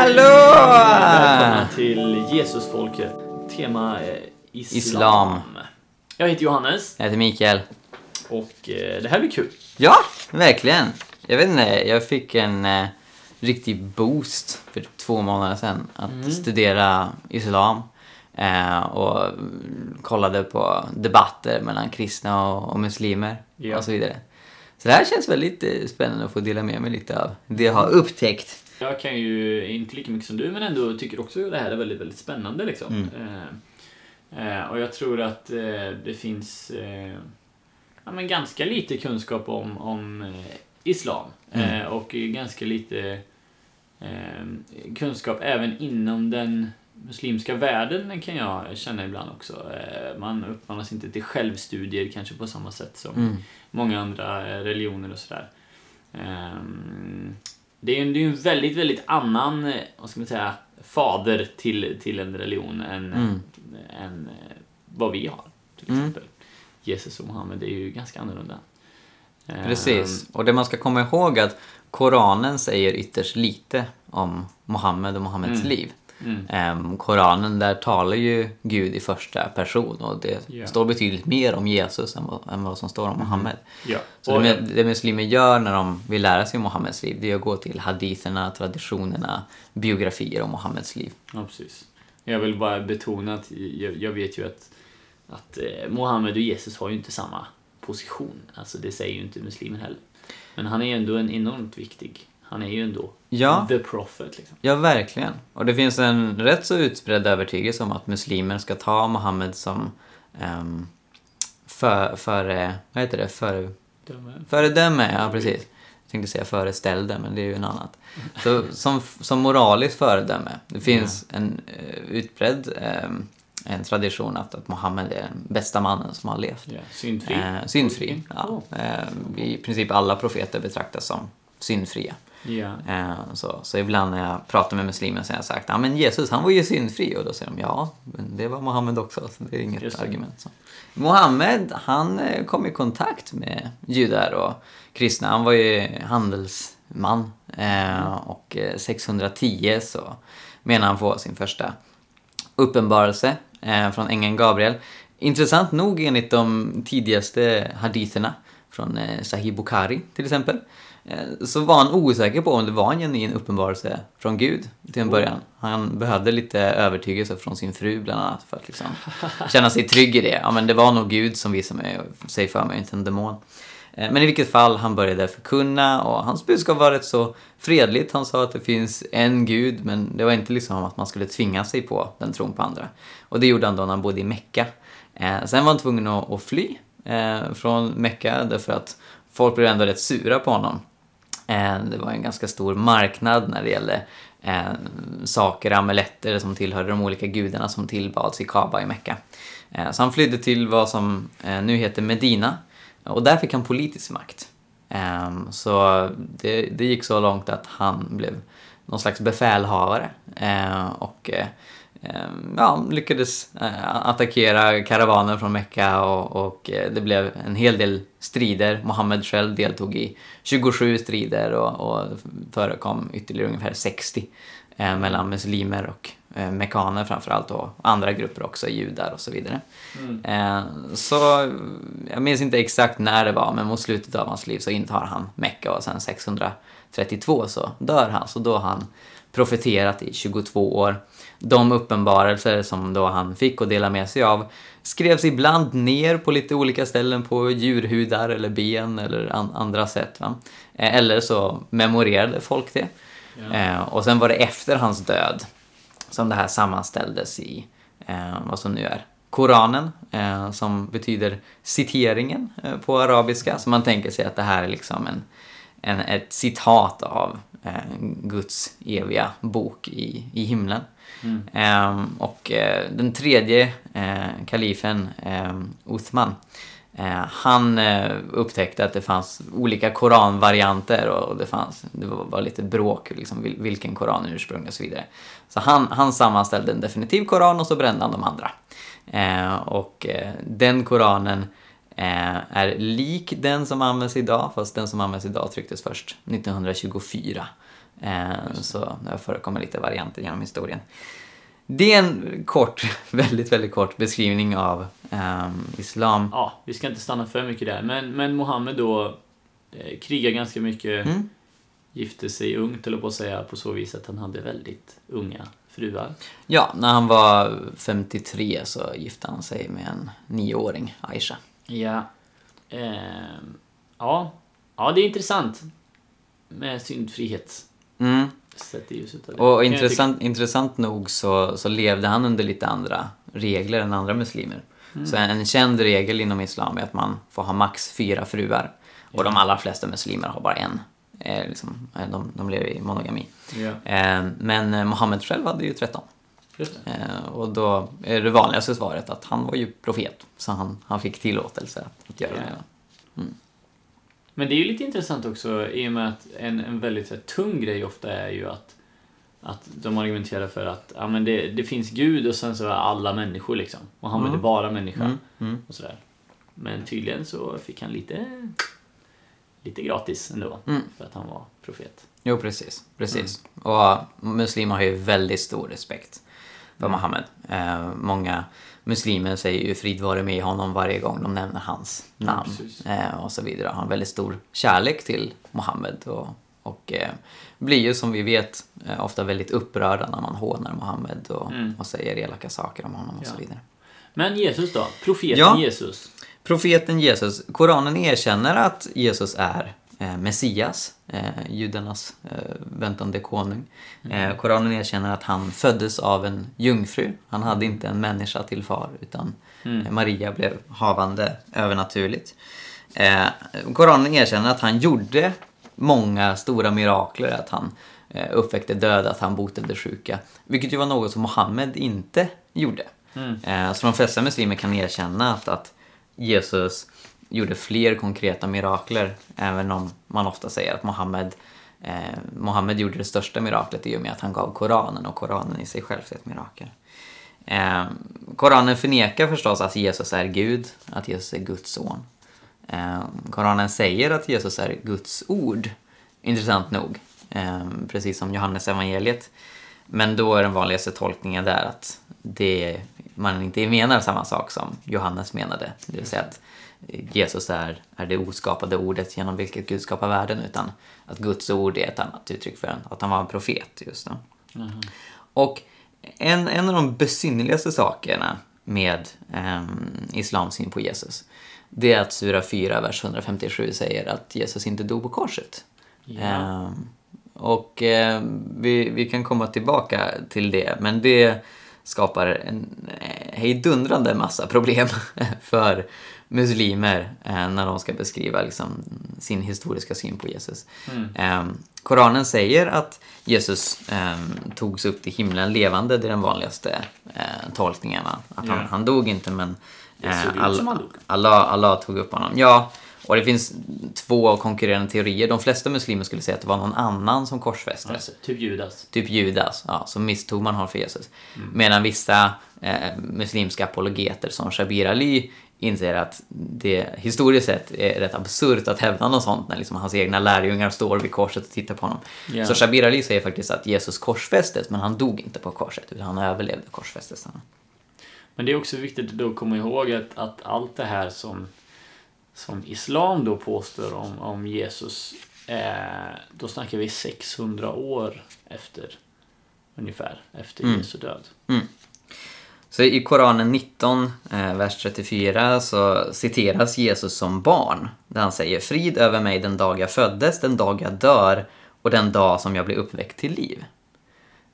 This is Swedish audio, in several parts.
Hallå! Välkomna till Jesusfolket. Tema eh, islam. Islam. Jag heter Johannes Jag heter Mikael. och eh, det här blir kul. Ja, verkligen. Jag vet inte, jag fick en eh, riktig boost för två månader sedan att studera islam. Eh, och mm, kollade på debatter mellan kristna och, och muslimer Ja. och så vidare. Så det här känns väldigt eh, spännande att få dela med mig lite av det jag har upptäckt. Jag kan ju inte lika mycket som du men ändå tycker också att det här är väldigt, väldigt spännande liksom. Eh, eh, och jag tror att eh, det finns ja, men ganska lite kunskap om, om islam. Eh, och ganska lite kunskap även inom den muslimska världen kan jag känna ibland också. Man uppmanas inte till självstudier kanske på samma sätt som Mm. många andra religioner och sådär. Det är ju det är ju en väldigt, väldigt annan, eh, vad ska man säga, fader till, till en religion än, Mm. än eh, vad vi har. Till Mm. exempel. Jesus och Mohammed är ju ganska annorlunda. Ehm, Precis. Och det man ska komma ihåg är att Koranen säger ytterst lite om Mohammed och Mohammeds Mm. liv. Mm. Koranen, där talar ju Gud i första person och det Ja. står betydligt mer om Jesus än vad, än vad som står om Mohammed. Ja. Så Och, det, det muslimer gör när de vill lära sig om Mohammeds liv, det är att gå till haditherna, traditionerna, biografier om Mohammeds liv. ja, precis. Jag vill bara betona att jag, jag vet ju att, att eh, Mohammed och Jesus har ju inte samma position. Alltså det säger ju inte muslimer heller. Men han är ju ändå en enormt viktig. Han är ju ändå Ja. the prophet liksom. Ja, verkligen. Och det finns en rätt så utbredd övertygelse om att muslimer ska ta Mohammed som um, för, före, vad heter det, före, föredöme, ja precis. Jag tänkte säga föreställde, men det är ju en annat. Så, som, som moraliskt föredöme. Det finns en uh, utbredd um, en tradition att, att Mohammed är den bästa mannen som har levt. Ja, syndfri. Eh, syndfri. Ja. Eh, I princip alla profeter betraktas som syndfria. Ja. Eh, så, så ibland när jag pratar med muslimer så har jag sagt ja men Jesus han var ju syndfri och då säger de ja, men det var Mohammed också så det är inget Just argument. Så. Mohammed han eh, kom i kontakt med judar och kristna. Han var ju handelsman eh, och eh, 610 så menar han få sin första uppenbarelse eh, från ängeln Gabriel. Intressant nog enligt de tidigaste haditherna från eh, Sahih Bukhari till exempel eh, så var han osäker på om det var en genuin uppenbarelse från Gud till en början. Han behövde lite övertygelse från sin fru bland annat för att liksom känna sig trygg i det. Ja, men det var nog Gud som visade mig, sig för mig, inte en demon. Eh, Men i vilket fall, han började förkunna och hans budskap var rätt så fredligt. Han sa att det finns en gud, men det var inte liksom att man skulle tvinga sig på den tron på andra. Och det gjorde han då när han bodde i Mecka. Eh, Sen var han tvungen att, fly eh, från Mecka därför att folk blev ändå rätt sura på honom. Det var en ganska stor marknad när det gällde eh, saker, amuletter som tillhörde de olika gudarna som tillbads i Kaba i Mecka. Eh, så han flydde till vad som eh, nu heter Medina och där fick han politisk makt. Ehm, så det, det gick så långt att han blev någon slags befälhavare ehm, och ja, lyckades eh, attackera karavanen från Mecka och, och eh, det blev en hel del strider. Mohammed själv deltog i 27 strider och, och förekom ytterligare ungefär 60 eh, mellan muslimer och eh, mekaner framförallt och andra grupper också, judar och så vidare. Eh, så jag minns inte exakt när det var, men mot slutet av hans liv så intar han Mecka och sen 632 så dör han. Så då har han profeterat i 22 år. De uppenbarelser som då han fick och dela med sig av skrevs ibland ner på lite olika ställen på djurhudar eller ben eller an- andra sätt. Va? Eh, Eller så memorerade folk det. Ja. Eh, och sen var det efter hans död som det här sammanställdes i eh, vad som nu är Koranen, eh, som betyder citeringen eh, på arabiska. Så man tänker sig att det här är liksom en, en, ett citat av eh, Guds eviga bok i, i himlen. Eh, och eh, den tredje eh, kalifen, eh, Uthman, Eh, han eh, upptäckte att det fanns olika koranvarianter och det, fanns, det var, var lite bråk liksom, vil, vilken koran ursprung och så vidare. Så han, han sammanställde en definitiv koran och så brände han de andra. Eh, och eh, den koranen eh, är lik den som används idag, fast den som används idag trycktes först 1924. Eh, så det har förekommit lite varianter genom historien. Det är en kort, väldigt, väldigt kort beskrivning av ehm, islam. Ja, vi ska inte stanna för mycket där. Men, men Mohammed då eh, krigar ganska mycket. Mm. Gifte sig ungt, eller på att säga, på så vis att han hade väldigt unga fruar. Ja, när han var 53 så gifte han sig med en nioåring, Aisha. Ja. Ehm, ja. Ja, det är intressant. Med syndfrihet. Mm. Sett i ljuset av det. Och intressant, intressant nog så, så levde han under lite andra regler än andra muslimer. Mm. Så en känd regel inom islam är att man får ha max fyra fruar. Och de allra flesta muslimer har bara en. Eh, liksom, eh, de, de lever i monogami. Ja, Eh, men eh, Mohammed själv hade ju 13. Eh, och då är det vanligaste svaret att han var ju profet. Så han, han fick tillåtelse att, att göra Ja. det. Men det är ju lite intressant också i och med att en, en väldigt här, tung grej ofta är ju att, att de argumenterar för att ja, men det, det finns Gud och sen så är alla människor liksom. Mohammed Mm. är bara människa Mm, mm. och sådär. Men tydligen så fick han lite, lite gratis ändå Mm. för att han var profet. Jo, precis. precis. Och muslimer har ju väldigt stor respekt för Mm. Mohammed. Eh, många muslimer säger ju frid vare med honom varje gång de nämner hans namn precis. eh, och så vidare. Har en väldigt stor kärlek till Mohammed och, och eh, blir ju som vi vet eh, ofta väldigt upprörda när man hånar Mohammed och, Mm. och säger elaka saker om honom och så Ja. vidare. Men Jesus då? Profeten Ja. Jesus? Profeten Jesus, Koranen erkänner att Jesus är Messias, eh, judarnas eh, väntande konung. Eh, Koranen erkänner att han föddes av en jungfru. Han hade inte en människa till far, utan Mm. eh, Maria blev havande övernaturligt. Eh, Koranen erkänner att han gjorde många stora mirakler, att han eh, uppväckte döda, att han botade sjuka. Vilket ju var något som Mohammed inte gjorde. Mm. Eh, Så de flesta muslimer kan erkänna att, att Jesus gjorde fler konkreta mirakler, även om man ofta säger att Mohammed, eh, Mohammed gjorde det största miraklet i och med att han gav Koranen, och Koranen i sig själv är ett mirakel. Eh, Koranen förnekar förstås att Jesus är Gud, att Jesus är Guds son. Eh, Koranen säger att Jesus är Guds ord, intressant nog, eh, precis som Johannes evangeliet. Men då är den vanligaste tolkningen där att det, man inte menar samma sak som Johannes menade. Det vill säga att Jesus är, är det oskapade ordet genom vilket Gud skapar världen, utan att Guds ord är ett annat uttryck för att han var en profet just då. Och en, en av de besynnerligaste sakerna med um, islams syn på Jesus, det är att Sura 4, vers 157 säger att Jesus inte dog på korset. Ja. Ehm, och eh, vi, vi kan komma tillbaka till det, men det skapar en eh, hejdundrande massa problem för muslimer eh, när de ska beskriva liksom, sin historiska syn på Jesus. Mm. Ehm, Koranen säger att Jesus ehm, togs upp till himlen levande, det är den vanligaste eh, tolkningen. Att han, Ja. han dog inte men Det såg ut som han dog. Allah, Allah tog upp honom. Ja, och det finns två konkurrerande teorier. De flesta muslimer skulle säga att det var någon annan som korsfästes. Alltså, typ Judas. Typ Judas, ja, så misstog man honom för Jesus. Medan vissa eh, muslimska apologeter som Shabir Ali inser att det historiskt sett är rätt absurt att hävda något sånt när liksom hans egna lärjungar står vid korset och tittar på honom. Ja. Så Shabir Ali säger faktiskt att Jesus korsfästes, men han dog inte på korset, utan han överlevde korsfästelsen. Men det är också viktigt att då komma ihåg att, att allt det här som, som islam då påstår om, om Jesus, eh, då snackar vi 600 år efter, ungefär, efter Mm. Jesu död. Så i Koranen 19, eh, vers 34, så citeras Jesus som barn. Där han säger Frid över mig den dag jag föddes, den dag jag dör och den dag som jag blir uppväckt till liv.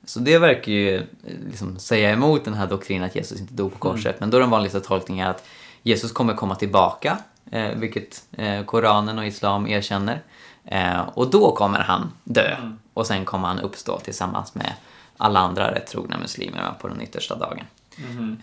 Så det verkar ju eh, liksom säga emot den här doktrinen att Jesus inte dog på korset. Men då är den vanligaste tolkningen att Jesus kommer komma tillbaka, eh, vilket eh, Koranen och Islam erkänner. Eh, och då kommer han dö. Mm. Och sen kommer han uppstå tillsammans med alla andra rätt trogna muslimer på den yttersta dagen.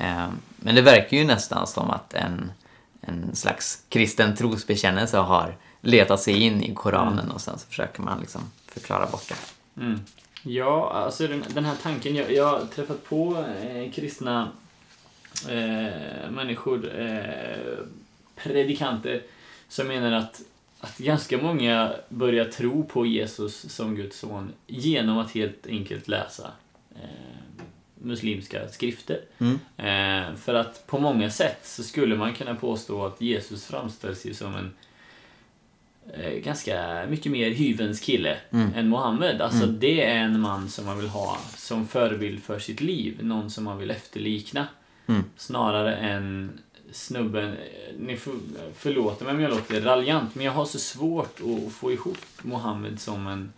Eh, Men det verkar ju nästan som att en, en slags kristen trosbekännelse har letat sig in i Koranen och sen så försöker man liksom förklara bort det. Mm. Ja, alltså den, den här tanken. Jag, jag har träffat på eh, kristna eh, människor eh, predikanter som menar att, att ganska många börjar tro på Jesus som Guds son genom att helt enkelt läsa eh, muslimska skrifter. Mm. Eh, för att på många sätt så skulle man kunna påstå att Jesus framställs ju som en eh, ganska mycket mer hyvens kille Mm. än Mohammed. Alltså det är en man som man vill ha som förebild för sitt liv. Någon som man vill efterlikna. Mm. Snarare än snubben, eh, ni får förlåta mig om jag låter raljant, men jag har så svårt att få ihop Mohammed som en,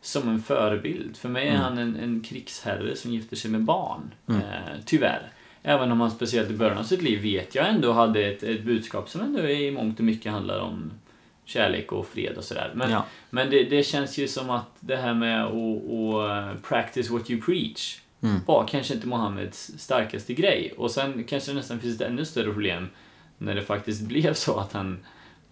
som en förebild. För mig är Mm. han en, en krigsherre som gifter sig med barn. Mm. Eh, tyvärr. Även om han speciellt i början av sitt liv vet jag ändå hade ett, ett budskap som ändå i mångt och mycket handlar om kärlek och fred och sådär. Men, Ja. men det, det känns ju som att det här med att att practice what you preach Mm. var kanske inte Mohammeds starkaste grej. Och sen kanske det nästan finns ett ännu större problem när det faktiskt blev så att han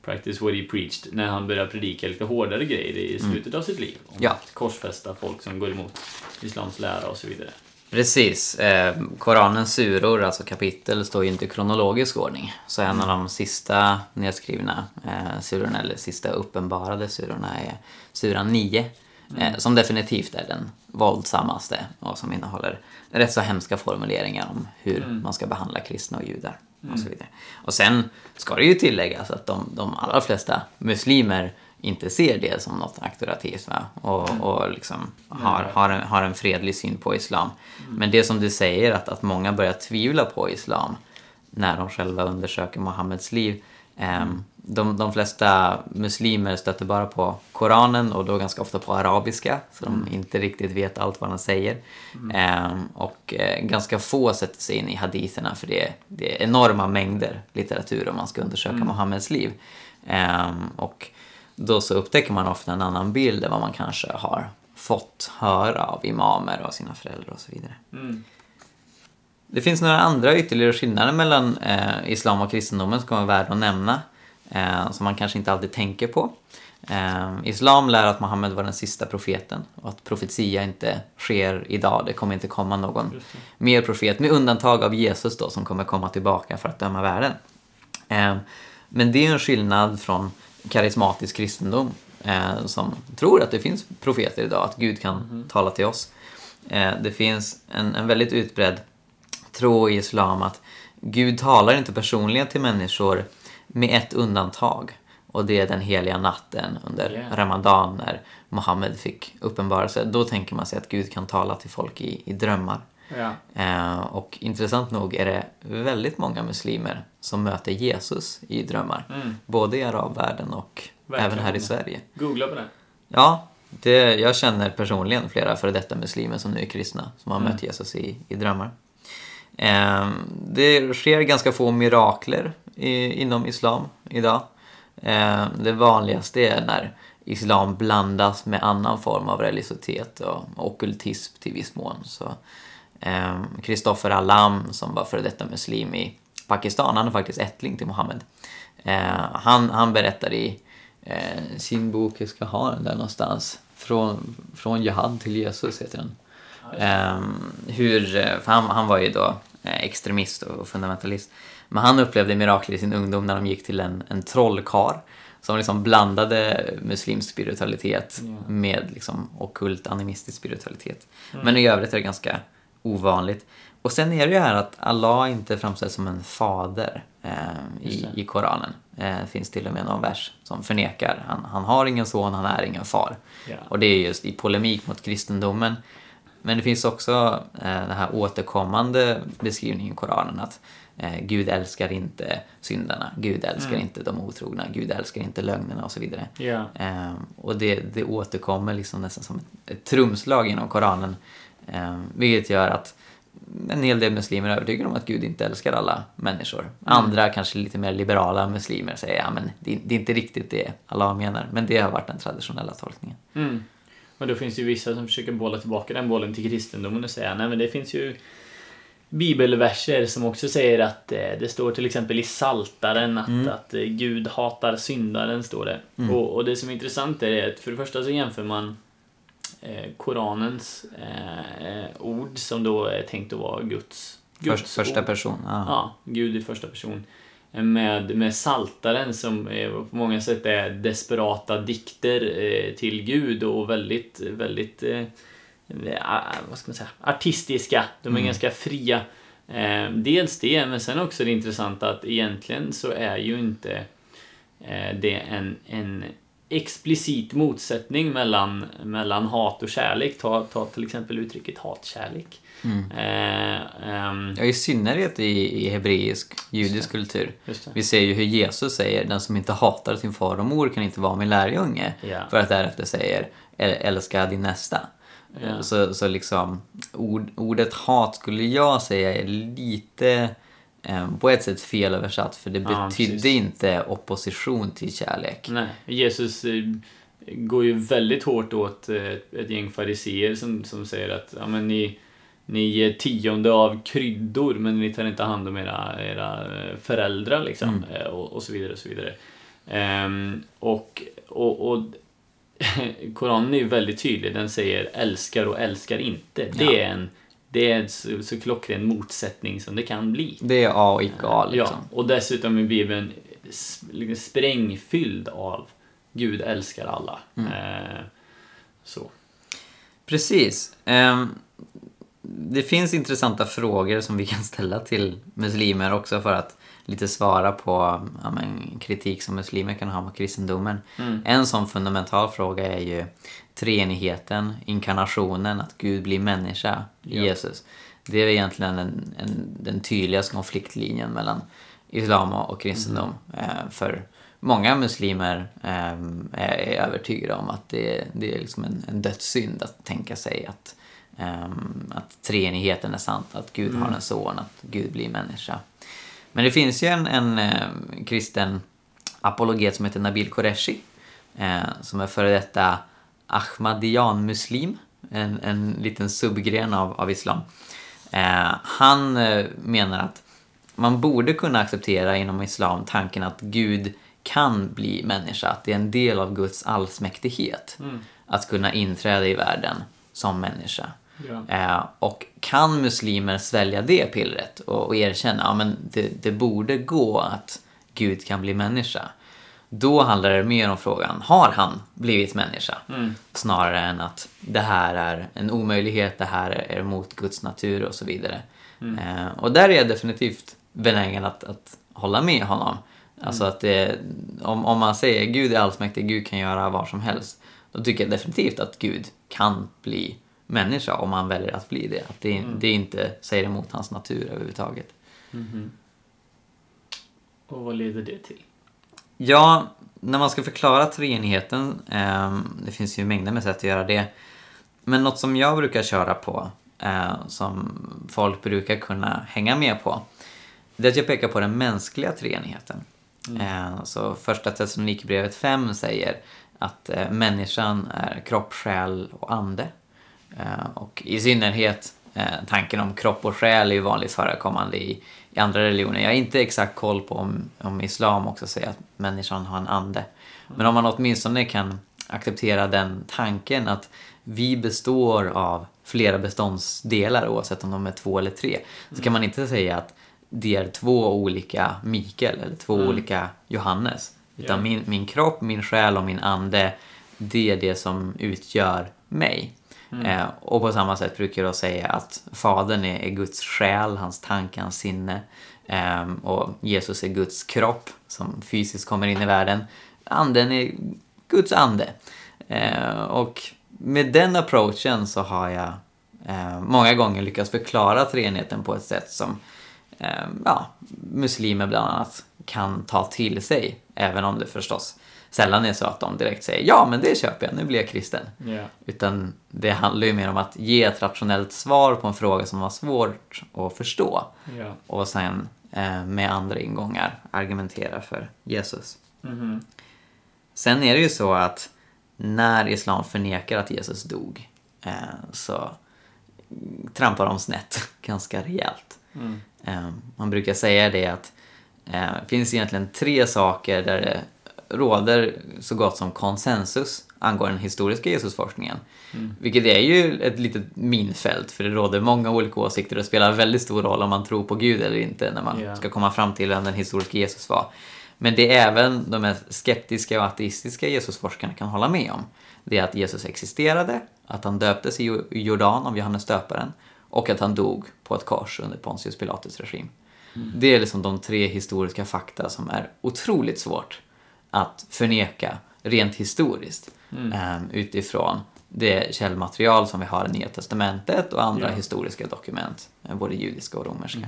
practice what he preached när han började predika lite hårdare grejer i slutet av sitt liv. Om Mm. Ja. att korsfästa folk som går emot islams lära och så vidare. Precis. Eh, Koranens suror, alltså kapitel, står ju inte i kronologisk ordning. Så en av de sista nedskrivna eh, surorna, eller sista uppenbarade surorna, är suran 9. Eh, som definitivt är den våldsammaste och som innehåller rätt så hemska formuleringar om hur man ska behandla kristna och judar. Och så vidare. Och sen ska det ju tilläggas att de, de allra flesta muslimer inte ser det som något auktoritativt och, och liksom har, har, en, har en fredlig syn på islam. Men det som du säger, att, att många börjar tvivla på islam när de själva undersöker Mohammeds liv. Ehm, de, de flesta muslimer stöter bara på Koranen och då ganska ofta på arabiska så de inte riktigt vet allt vad den säger. Ehm, och eh, ganska få sätter sig in i haditherna för det, det är enorma mängder litteratur om man ska undersöka Mohammeds liv. Ehm, och då så upptäcker man ofta en annan bild än vad man kanske har fått höra av imamer och sina föräldrar och så vidare. Mm. Det finns några andra ytterligare skillnader mellan eh, islam och kristendomen som kan vara värda att nämna. Eh, som man kanske inte alltid tänker på. Eh, islam lär att Muhammed var den sista profeten och att profetia inte sker idag. Det kommer inte komma någon mer profet med undantag av Jesus då som kommer komma tillbaka för att döma världen. Eh, men det är en skillnad från karismatisk kristendom eh, som tror att det finns profeter idag, att Gud kan tala till oss. Eh, det finns en, en väldigt utbredd tro i islam att Gud talar inte personligen till människor med ett undantag. Och det är den heliga natten under Yeah. Ramadan när Mohammed fick uppenbarelse. Då tänker man sig att Gud kan tala till folk i, i drömmar. Ja. Eh, och intressant nog är det väldigt många muslimer som möter Jesus i drömmar. Mm. Både i arabvärlden och Verkligen. även här i Sverige. Googla på det. Ja, det, jag känner personligen flera före detta muslimer som nu är kristna som har Mm. mött Jesus i, i drömmar. Eh, det sker ganska få mirakler i, inom islam idag. Eh, det vanligaste är när islam blandas med annan form av religiositet och ockultism till viss mån. Så, eh, Christopher Alam som var före detta muslim i Pakistan, han är faktiskt ättling till Mohammed. Eh, han, han berättar i eh, sin bok, jag ska ha den där någonstans, Från, från Jihad till Jesus heter den. Ehm, hur, eh, för han, han var ju då eh, extremist och fundamentalist. Men han upplevde mirakler i sin ungdom när de gick till en, en trollkar som liksom blandade muslimsk spiritualitet Ja. med liksom ockult animistisk spiritualitet. Mm. Men i övrigt är det ganska ovanligt. Och sen är det ju här att Allah inte framställs som en fader eh, i, i Koranen. Eh, det finns till och med någon vers som förnekar. Han, han har ingen son, han är ingen far. Ja. Och det är just i polemik mot kristendomen. Men det finns också eh, den här återkommande beskrivningen i Koranen att eh, Gud älskar inte syndarna, Gud älskar Mm. inte de otrogna, Gud älskar inte lögnerna och så vidare. Ja. Eh, och det, det återkommer liksom nästan som ett, ett trumslag inom Koranen. Eh, vilket gör att en hel del muslimer är övertygade om att Gud inte älskar alla människor. Andra, kanske lite mer liberala muslimer, säger ja men det, det är inte riktigt det Allah menar. Men det har varit den traditionella tolkningen. Mm. Och då finns det ju vissa som försöker bolla tillbaka den bollen till kristendomen och säga nej men det finns ju bibelverser som också säger att eh, det står till exempel i Saltaren att, Mm. att eh, Gud hatar syndaren, står det. Mm. Och, och det som är intressant är att för det första så jämför man eh, Koranens eh, ord som då är tänkt att vara Guds, Guds Först, första ord. person. Ja. Ja, Gud i första person. med, med saltaren som eh, på många sätt är desperata dikter till Gud och väldigt, väldigt vad ska man säga, artistiska. De är mm. ganska fria. Eh, dels det, men sen också det intressanta att egentligen så är ju inte eh, det en, en explicit motsättning mellan, mellan hat och kärlek. Ta, ta till exempel uttrycket hatkärlek. Mm. Eh, um, ja, i synnerhet i, i hebreisk, judisk kultur. Vi ser ju hur Jesus säger den som inte hatar sin far och mor kan inte vara min lärjunge. Ja. För att därefter säger älska din nästa. Ja. Så, så liksom ord, ordet hat skulle jag säga är lite eh, på ett sätt felöversatt för det betydde ja, inte opposition till kärlek. Nej, Jesus eh, går ju väldigt hårt åt eh, ett gäng fariseer som, som säger att ja, men ni, ni ger tionde av kryddor men ni tar inte hand om era, era föräldrar liksom. Mm. Och, och, så vidare och så vidare. Um, och, och, och Koranen är ju väldigt tydlig. Den säger älskar och älskar inte. Det ja. är en det är så, så klockren motsättning som det kan bli. Det är A och icke A liksom. Ja, och dessutom är Bibeln liksom sprängfylld av Gud älskar alla. Mm. Eh, så. Precis. Eh, det finns intressanta frågor som vi kan ställa till muslimer också för att lite svara på ja, men, kritik som muslimer kan ha mot kristendomen. Mm. En sån fundamental fråga är ju treenigheten, inkarnationen, att Gud blir människa, ja. Jesus. Det är egentligen en, en, den tydligaste konfliktlinjen mellan islam och kristendom. Mm. Eh, för många muslimer eh, är övertygade om att det, det är liksom en, en dödssynd att tänka sig att, eh, att treenigheten är sant, att Gud mm. har en son, att Gud blir människa. Men det finns ju en, en eh, kristen apologet som heter Nabil Qureshi eh, som är före detta Ahmadian-muslim, en, en liten subgren av, av islam. Eh, han eh, menar att man borde kunna acceptera inom islam tanken att Gud kan bli människa, att det är en del av Guds allsmäktighet mm. att kunna inträda i världen som människa. Ja. Eh, och kan muslimer svälja det pillret och, och erkänna att ja, det, det borde gå att Gud kan bli människa. Då handlar det mer om frågan, har han blivit människa? Mm. Snarare än att det här är en omöjlighet, det här är emot Guds natur och så vidare. Mm. Eh, och där är jag definitivt benägen att, att hålla med honom. Mm. Alltså att det, om, om man säger Gud är allsmäktig, Gud kan göra vad som helst. Då tycker jag definitivt att Gud kan bli människa om han väljer att bli det. Att det, mm. det inte säger emot hans natur överhuvudtaget. Mm. Och vad leder det till? Ja, när man ska förklara treenigheten, eh, det finns ju mängder med sätt att göra det. Men något som jag brukar köra på, eh, som folk brukar kunna hänga med på, det är att jag pekar på den mänskliga treenigheten. Mm. Eh, så första Thessalonikerbrevet 5 säger att eh, människan är kropp, själ och ande. Eh, och i synnerhet eh, tanken om kropp och själ är ju vanligt förekommande i, i andra religioner. Jag har inte exakt koll på om, om islam också säger att människan har en ande. Men om man åtminstone kan acceptera den tanken att vi består av flera beståndsdelar oavsett om de är två eller tre. Så kan man inte säga att det är två olika Mikael eller två mm. olika Johannes. Utan yeah. min, min kropp, min själ och min ande, det är det som utgör mig. Mm. Eh, och på samma sätt brukar jag säga att Fadern är, är Guds själ, hans tanke, hans sinne. Eh, och Jesus är Guds kropp som fysiskt kommer in i världen. Anden är Guds ande. Eh, och med den approachen så har jag eh, många gånger lyckats förklara treenigheten på ett sätt som eh, ja, muslimer bland annat kan ta till sig. Även om det förstås sällan är så att de direkt säger ja men det köper jag, nu blir jag kristen. Yeah. Utan det handlar ju mer om att ge ett rationellt svar på en fråga som var svårt att förstå. Yeah. Och sen eh, med andra ingångar argumentera för Jesus. Mm -hmm. Sen är det ju så att när islam förnekar att Jesus dog eh, så trampar de snett ganska rejält. Mm. Eh, man brukar säga det att eh, det finns egentligen tre saker där det råder så gott som konsensus angående den historiska Jesusforskningen. Vilket är ju ett litet minfält, för det råder många olika åsikter och spelar väldigt stor roll om man tror på Gud eller inte när man Ja. ska komma fram till vem den historiska Jesus var. Men det är även de mest skeptiska och ateistiska Jesusforskarna kan hålla med om. Det är att Jesus existerade, att han döptes i Jo- i Jordan av Johannes döparen och att han dog på ett kors under Pontius Pilatus regim. Det är liksom de tre historiska fakta som är otroligt svårt att förneka rent historiskt ehm, utifrån det källmaterial som vi har i Nya Testamentet och andra Ja. historiska dokument, eh, både judiska och romerska.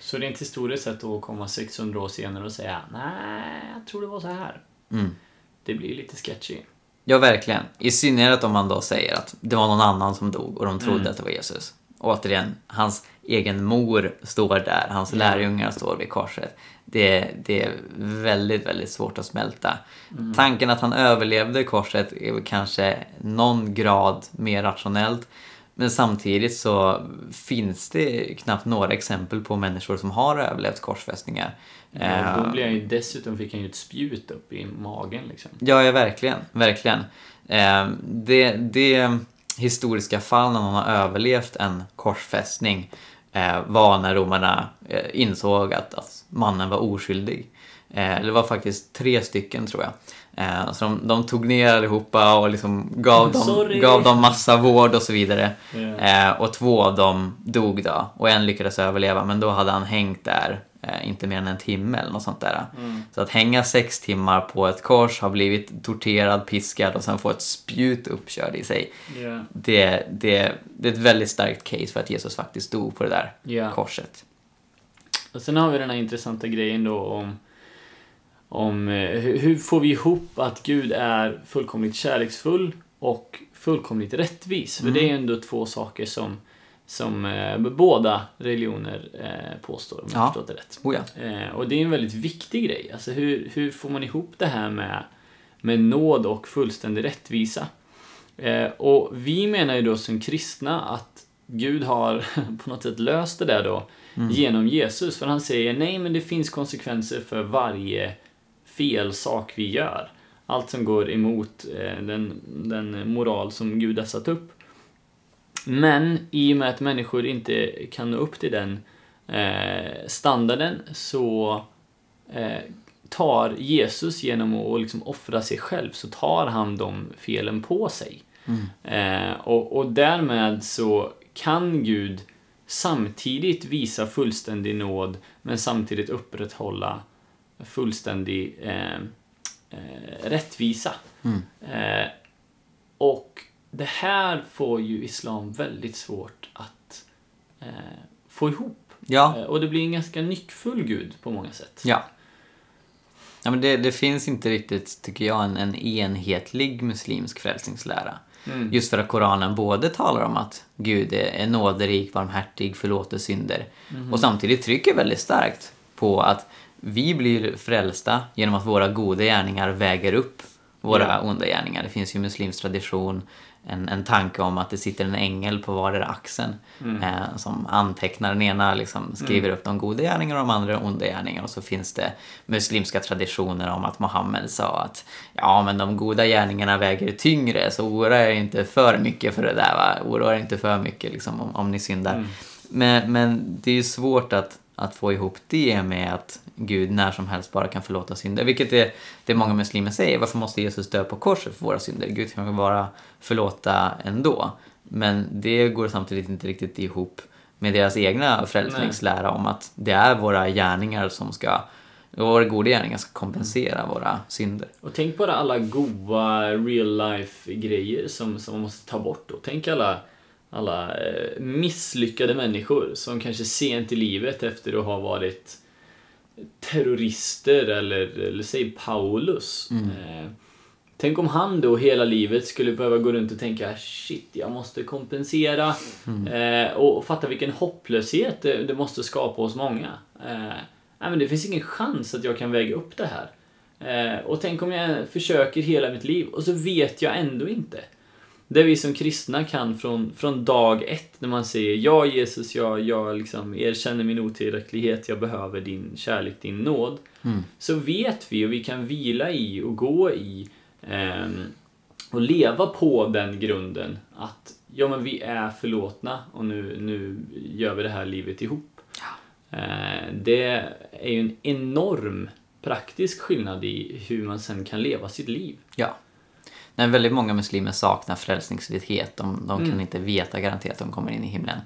Så rent historiskt sett att komma 600 år senare och säga nej, jag tror det var så här. Mm. Det blir lite sketchy. Ja, verkligen. I synnerhet om man då säger att det var någon annan som dog och de trodde Mm. att det var Jesus. Återigen, hans egen mor står där, hans Ja. lärjungar står vid korset. Det, det är väldigt, väldigt svårt att smälta. Mm. Tanken att han överlevde korset är kanske någon grad mer rationellt. Men samtidigt så finns det knappt några exempel på människor som har överlevt korsfästningar. Eh, då blir han ju, dessutom fick han ju ett spjut upp i magen liksom. Ja, ja verkligen. verkligen. Eh, det, det historiska fall när någon har överlevt en korsfästning eh, var när romarna eh, insåg att, att mannen var oskyldig. Eh, det var faktiskt tre stycken tror jag. Eh, så de, de tog ner allihopa och liksom gav, dem, Sorry. gav dem massa vård och så vidare. Eh, och två av dem dog då och en lyckades överleva men då hade han hängt där inte mer än en timme eller något sånt där. Mm. Så att hänga sex timmar på ett kors, ha blivit torterad, piskad och sen få ett spjut uppkörd i sig. Ja. Det, det, det är ett väldigt starkt case för att Jesus faktiskt dog på det där Ja. korset. Och sen har vi den här intressanta grejen då om, om eh, hur, får vi ihop att Gud är fullkomligt kärleksfull och fullkomligt rättvis? För det är ändå två saker som, som eh, båda religioner eh, påstår, om jag Ja. förstått det rätt. Oh ja. Eh, och det är en väldigt viktig grej. Alltså hur, hur får man ihop det här med, med nåd och fullständig rättvisa? Eh, och vi menar ju då som kristna att Gud har på något sätt löst det där då genom Jesus. För han säger nej men det finns konsekvenser för varje fel sak vi gör. Allt som går emot eh, den, den moral som Gud har satt upp. Men i och med att människor inte kan nå upp till den eh, standarden så eh, tar Jesus genom att liksom offra sig själv så tar han de felen på sig. Eh, och, och därmed så kan Gud samtidigt visa fullständig nåd men samtidigt upprätthålla fullständig eh, eh, rättvisa. Eh, och det här får ju islam väldigt svårt att eh, få ihop. Ja, Eh, och det blir en ganska nyckfull gud på många sätt. ja. ja men det, det finns inte riktigt, tycker jag, en, en enhetlig muslimsk frälsningslära. Mm. Just för att Koranen både talar om att Gud är, är nåderik, barmhärtig, förlåter synder och samtidigt trycker väldigt starkt på att vi blir frälsta genom att våra goda gärningar väger upp våra Ja. onda gärningar. Det finns ju muslimsk tradition en, en tanke om att det sitter en ängel på vardera axeln eh, som antecknar den ena, liksom skriver upp de goda gärningarna och de andra onda gärningarna. Och så finns det muslimska traditioner om att Mohammed sa att ja, men de goda gärningarna väger tyngre, så oroa er inte för mycket för det där, va? oroa er inte för mycket liksom, om, om ni syndar. Men, men det är ju svårt att, att få ihop det med att Gud när som helst bara kan förlåta synder. Vilket är det många muslimer säger. Varför måste Jesus dö på korset för våra synder? Gud kan bara förlåta ändå. Men det går samtidigt inte riktigt ihop med deras egna frälsningslära om att det är våra gärningar som ska våra goda gärningar ska kompensera våra synder. Och tänk bara alla goa real life grejer som, som man måste ta bort då. Tänk alla, alla eh, misslyckade människor som kanske sent i livet efter att ha varit terrorister eller, eller säg Paulus. Eh, tänk om han då hela livet skulle behöva gå runt och tänka shit, jag måste kompensera. Eh, och, och fatta vilken hopplöshet det, det måste skapa hos många. Eh, nej, men det finns ingen chans att jag kan väga upp det här. Eh, och tänk om jag försöker hela mitt liv och så vet jag ändå inte. Det vi som kristna kan från, från dag ett när man säger Ja Jesus, jag, jag liksom erkänner min otillräcklighet, jag behöver din kärlek, din nåd. Mm. Så vet vi och vi kan vila i och gå i ehm, och leva på den grunden att ja men vi är förlåtna och nu, nu gör vi det här livet ihop. Eh, det är ju en enorm praktisk skillnad i hur man sen kan leva sitt liv. Ja. När väldigt många muslimer saknar frälsningsvisshet. De, de kan Mm. inte veta garanterat att de kommer in i himlen.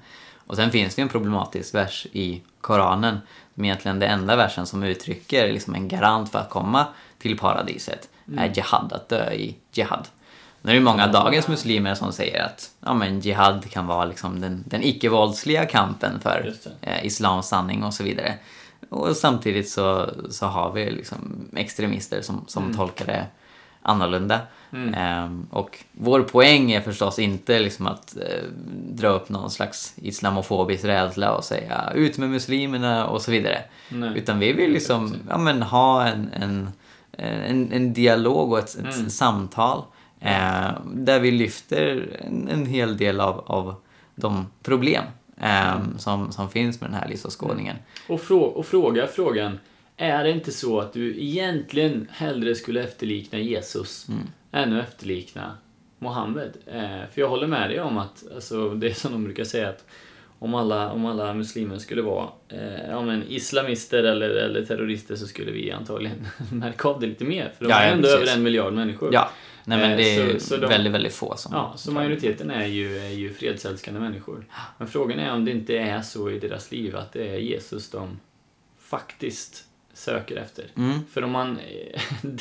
Och sen finns det ju en problematisk vers i Koranen. Som egentligen den enda versen som uttrycker liksom en garant för att komma till paradiset. Mm. Är jihad, att dö i jihad. Nu är det många av dagens muslimer som säger att ja, men jihad kan vara liksom den, den icke-våldsliga kampen för eh, islams sanning och så vidare. Och samtidigt så, så har vi liksom extremister som, som Mm. tolkar det annorlunda. Ehm, och vår poäng är förstås inte liksom att eh, dra upp någon slags islamofobisk rädsla och säga ut med muslimerna och så vidare. Nej. Utan vi vill liksom ja, men, ha en, en, en, en dialog och ett, ett Mm. samtal eh, där vi lyfter en, en hel del av, av de problem eh, Mm. som, som finns med den här livsåskådningen. Och, frå och fråga frågan, är det inte så att du egentligen hellre skulle efterlikna Jesus än att efterlikna Mohammed? Eh, för jag håller med dig om att, alltså, det är som de brukar säga att om alla, om alla muslimer skulle vara eh, ja, men islamister eller, eller terrorister så skulle vi antagligen märka av det lite mer. För de Ja, är ja, ändå precis. över en miljard människor. Ja, nej men Eh, det är så- så de- väldigt, väldigt få som... Ja, så majoriteten är ju, är ju fredsälskande människor. Men frågan är om det inte är så i deras liv att det är Jesus de faktiskt söker efter. Mm. För om man,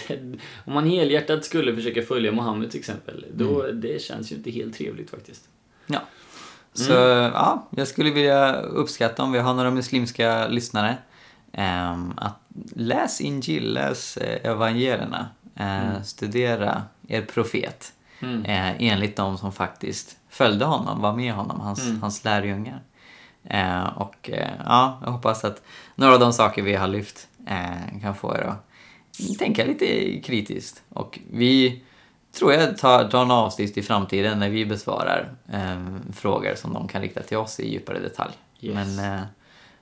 om man helhjärtat skulle försöka följa Mohammed till exempel, då Mm. det känns ju inte helt trevligt faktiskt. Ja. Så Mm. ja, jag skulle vilja uppskatta om vi har några muslimska lyssnare. ehm, att läs Injil, läs eh, evangelierna. Eh, Studera er profet. Mm. Eh, enligt de som faktiskt följde honom, var med honom, hans, Mm. hans lärjungar. Eh, och eh, ja, jag hoppas att några av de saker vi har lyft eh, kan få er att tänka lite kritiskt. Och vi tror jag tar, tar en avsnitt i framtiden när vi besvarar eh, frågor som de kan rikta till oss i djupare detalj. Yes. Men eh,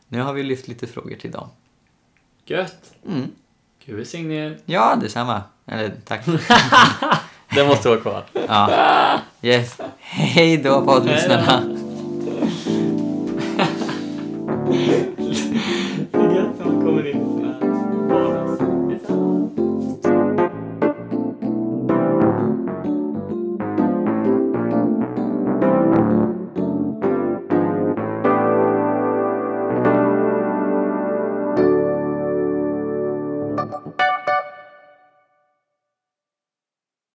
nu har vi lyft lite frågor till dem. Gött! Mm. Gud välsigne er. Ja, detsamma. Eller tack. Det måste vara kvar. Ja. Yes. Hej då poddlyssnarna.